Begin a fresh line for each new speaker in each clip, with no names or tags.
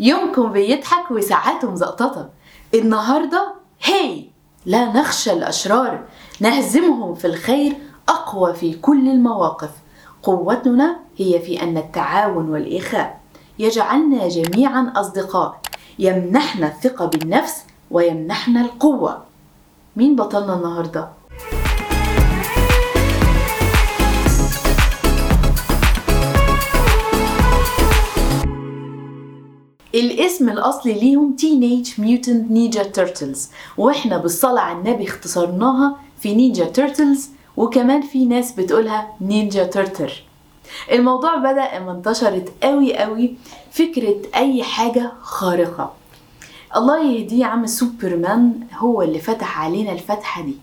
ضحكهم بيضحك وساعاته مزقططة النهاردة هي! لا نخشى الأشرار. نهزمهم في الخير أقوى في كل المواقف. قوتنا هي في أن التعاون والإخاء. يجعلنا جميعا أصدقاء. يمنحنا الثقة بالنفس ويمنحنا القوة. مين بطلنا النهارده؟ الاسم الأصلي ليهم Teenage Mutant Ninja Turtles وإحنا بالصلاة على النبي اختصرناها في Ninja Turtles وكمان في ناس بتقولها نينجا ترتر الموضوع بدأ اما انتشرت قوي قوي فكرة أي حاجة خارقة. الله يهديه عم سوبرمان هو اللي فتح علينا الفتحة دي.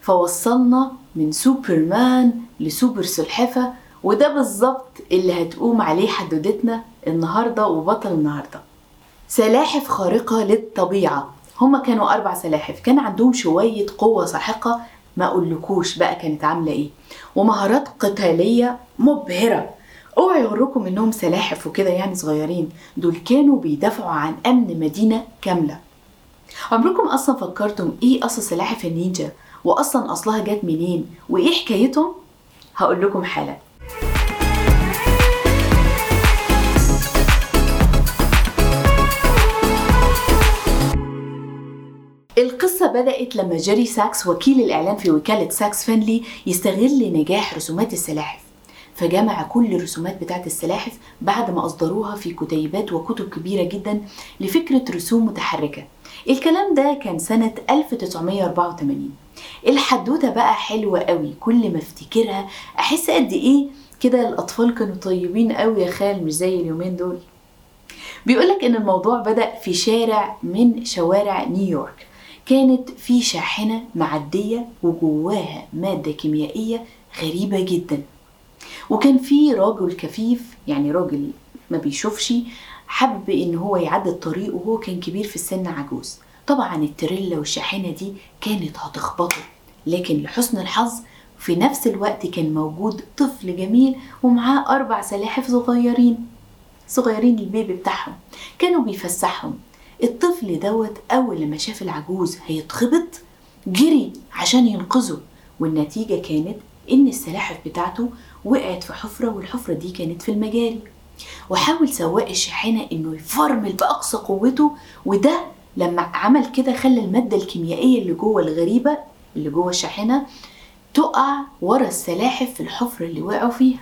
فوصلنا من سوبرمان لسوبر سلحفة وده بالظبط اللي هتقوم عليه حدودتنا النهاردة وبطل النهاردة. سلاحف خارقة للطبيعة. هما كانوا أربع سلاحف. كان عندهم شوية قوة ساحقة ما أقولكوش بقى كانت عاملة إيه. ومهارات قتالية مبهرة. اوعوا يغركم إنهم سلاحف وكده يعني صغيرين. دول كانوا بيدافعوا عن أمن مدينة كاملة. عمركم أصلا فكرتم إيه أصل سلاحف النينجا؟ واصلا أصلها جت منين؟ وإيه حكايتهم؟ هقول لكم حالا. القصة بدأت لما جيري ساكس وكيل الإعلان في وكالة ساكس فينلي يستغل نجاح رسومات السلاحف. فجمع كل الرسومات بتاعت السلاحف بعد ما أصدروها في كتيبات وكتب كبيرة جدا لفكرة رسوم متحركة. الكلام ده كان سنة 1984 الحدوتة بقى حلوة قوي كل ما افتكرها أحس قد إيه كده الأطفال كانوا طيبين قوي يا خال مش زي اليومين دول. بيقولك إن الموضوع بدأ في شارع من شوارع نيويورك. كانت في شاحنة معدية وجواها مادة كيميائية غريبة جدا. وكان في راجل كفيف يعني راجل ما بيشوفش حب إن هو يعدي الطريق وهو كان كبير في السن عجوز. طبعا التريلا والشاحنة دي كانت هتخبطه لكن لحسن الحظ في نفس الوقت كان موجود طفل جميل ومعاه أربع سلاحف صغيرين صغيرين البيبي بتاعهم. كانوا بيفسحهم. الطفل دوت أول لما شاف العجوز هيتخبط جري عشان ينقذه والنتيجة كانت إن السلاحف بتاعته وقعت في حفرة والحفرة دي كانت في المجاري. وحاول سواق الشاحنة إنه يفرمل بأقصى قوته وده لما عمل كده خلى المادة الكيميائية اللي جوه الغريبة اللي جوه الشاحنة تقع ورا السلاحف في الحفرة اللي وقعوا فيها.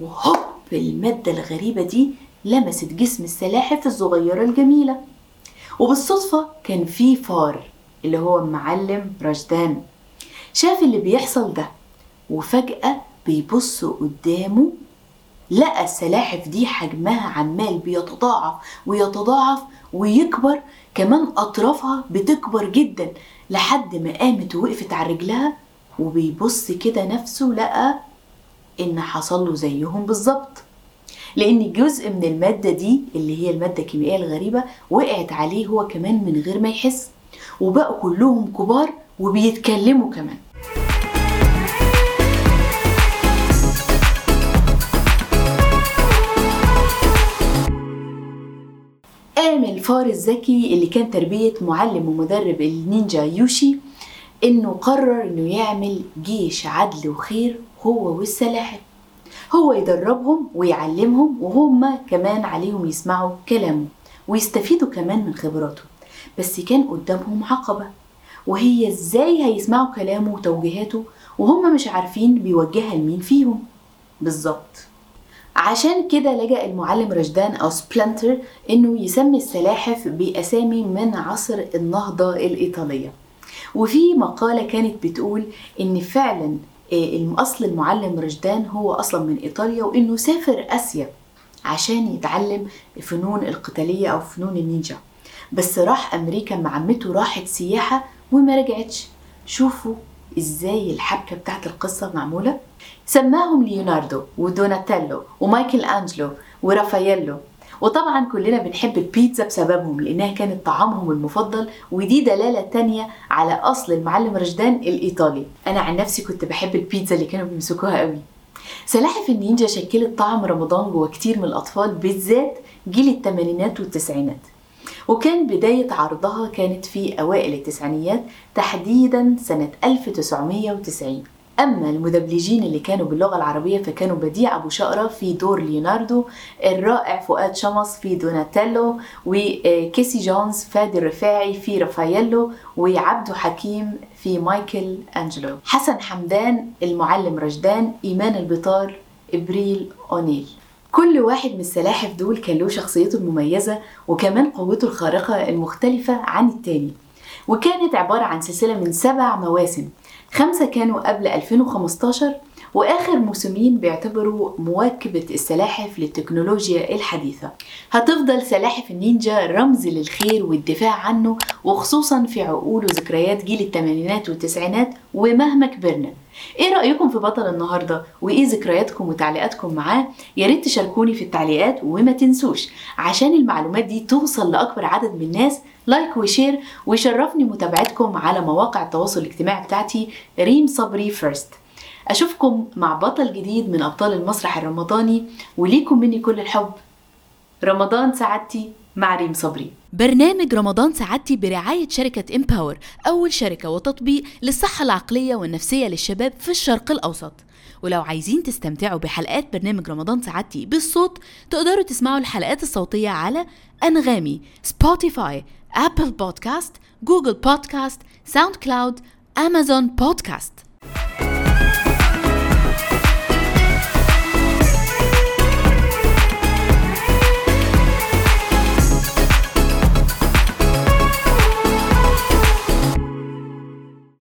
وهوب! المادة الغريبة دي لمست جسم السلاحف الصغيرة الجميلة. وبالصدفة كان في فار اللي هو المعلم رشدان. شاف اللي بيحصل ده وفجأة بيبص قدامه لقى السلاحف دي حجمها عمال بيتضاعف ويتضاعف ويكبر كمان أطرافها بتكبر جدا لحد ما قامت ووقفت على رجلها وبيبص كده نفسه لقى إن حصل له زيهم بالظبط. لأن جزء من المادة دي اللي هي المادة الكيميائية الغريبة وقعت عليه هو كمان من غير ما يحس. وبقوا كلهم كبار وبيتكلموا كمان. قام الفار الذكي اللي كان تربية معلم ومدرب النينجا يوشي إنه قرر إنه يعمل جيش عدل وخير هو والسلاحف. هو يدربهم ويعلمهم وهم كمان عليهم يسمعوا كلامه ويستفيدوا كمان من خبراته. بس كان قدامهم عقبة وهي إزاي هيسمعوا كلامه وتوجيهاته وهم مش عارفين بيوجهها لمين فيهم. بالظبط. عشان كده لجأ المعلم رشدان أو سبلنتر إنه يسمي السلاحف بأسامي من عصر النهضة الإيطالية. وفي مقالة كانت بتقول إن فعلا أصل المعلم رشدان هو أصلا من إيطاليا وإنه سافر آسيا عشان يتعلم الفنون القتالية أو فنون النينجا. بس راح أمريكا مع عمته راحت سياحة وما رجعتش. شوفوا إزاي الحبكة بتاعت القصة معمولة. سماهم ليوناردو ودوناتيلو ومايكل أنجلو ورافاييلو وطبعا كلنا بنحب البيتزا بسببهم لأنها كانت طعامهم المفضل ودي دلالة تانية على أصل المعلم رشدان الإيطالي. أنا عن نفسي كنت بحب البيتزا اللي كانوا بيمسكوها قوي. سلاحف النينجا شكلت طعم رمضان جوه كتير من الأطفال بالذات جيل الثمانينات والتسعينات. وكان بداية عرضها كانت في أوائل التسعينيات تحديدا سنة 1990 أما المدبلجين اللي كانوا باللغة العربية فكانوا بديع أبو شقرة في دور ليوناردو الرائع فؤاد شمس في دوناتيلو وكيسي جونز فادي الرفاعي في رافاييلو وعبدو حكيم في مايكل أنجلو. حسن حمدان المعلم رشدان إيمان البطار إبريل أونيل. كل واحد من السلاحف دول كان له شخصيته المميزة وكمان قوته الخارقة المختلفة عن التاني. وكانت عبارة عن سلسلة من سبع مواسم. خمسة كانوا قبل 2015 وآخر موسمين بيعتبروا مواكبة السلاحف للتكنولوجيا الحديثة. هتفضل سلاحف النينجا رمز للخير والدفاع عنه وخصوصا في عقول وذكريات جيل الثمانينات والتسعينات ومهما كبرنا. إيه رأيكم في بطل النهاردة؟ وإيه ذكرياتكم وتعليقاتكم معاه؟ يا ريت تشاركوني في التعليقات وما تنسوش عشان المعلومات دي توصل لأكبر عدد من الناس like و share ويشرفني متابعتكم على مواقع التواصل الاجتماعي بتاعتي ريم صبري First أشوفكم مع بطل جديد من أبطال المسرح الرمضاني وليكم مني كل الحب. رمضان سعادتي مع ريم صبري.
برنامج رمضان سعادتي برعاية شركة إمباور أول شركة وتطبيق للصحة العقلية والنفسية للشباب في الشرق الأوسط. ولو عايزين تستمتعوا بحلقات برنامج رمضان سعادتي بالصوت تقدروا تسمعوا الحلقات الصوتية على أنغامي سبوتيفاي أبل بودكاست جوجل بودكاست ساوند كلاود أمازون بودكاست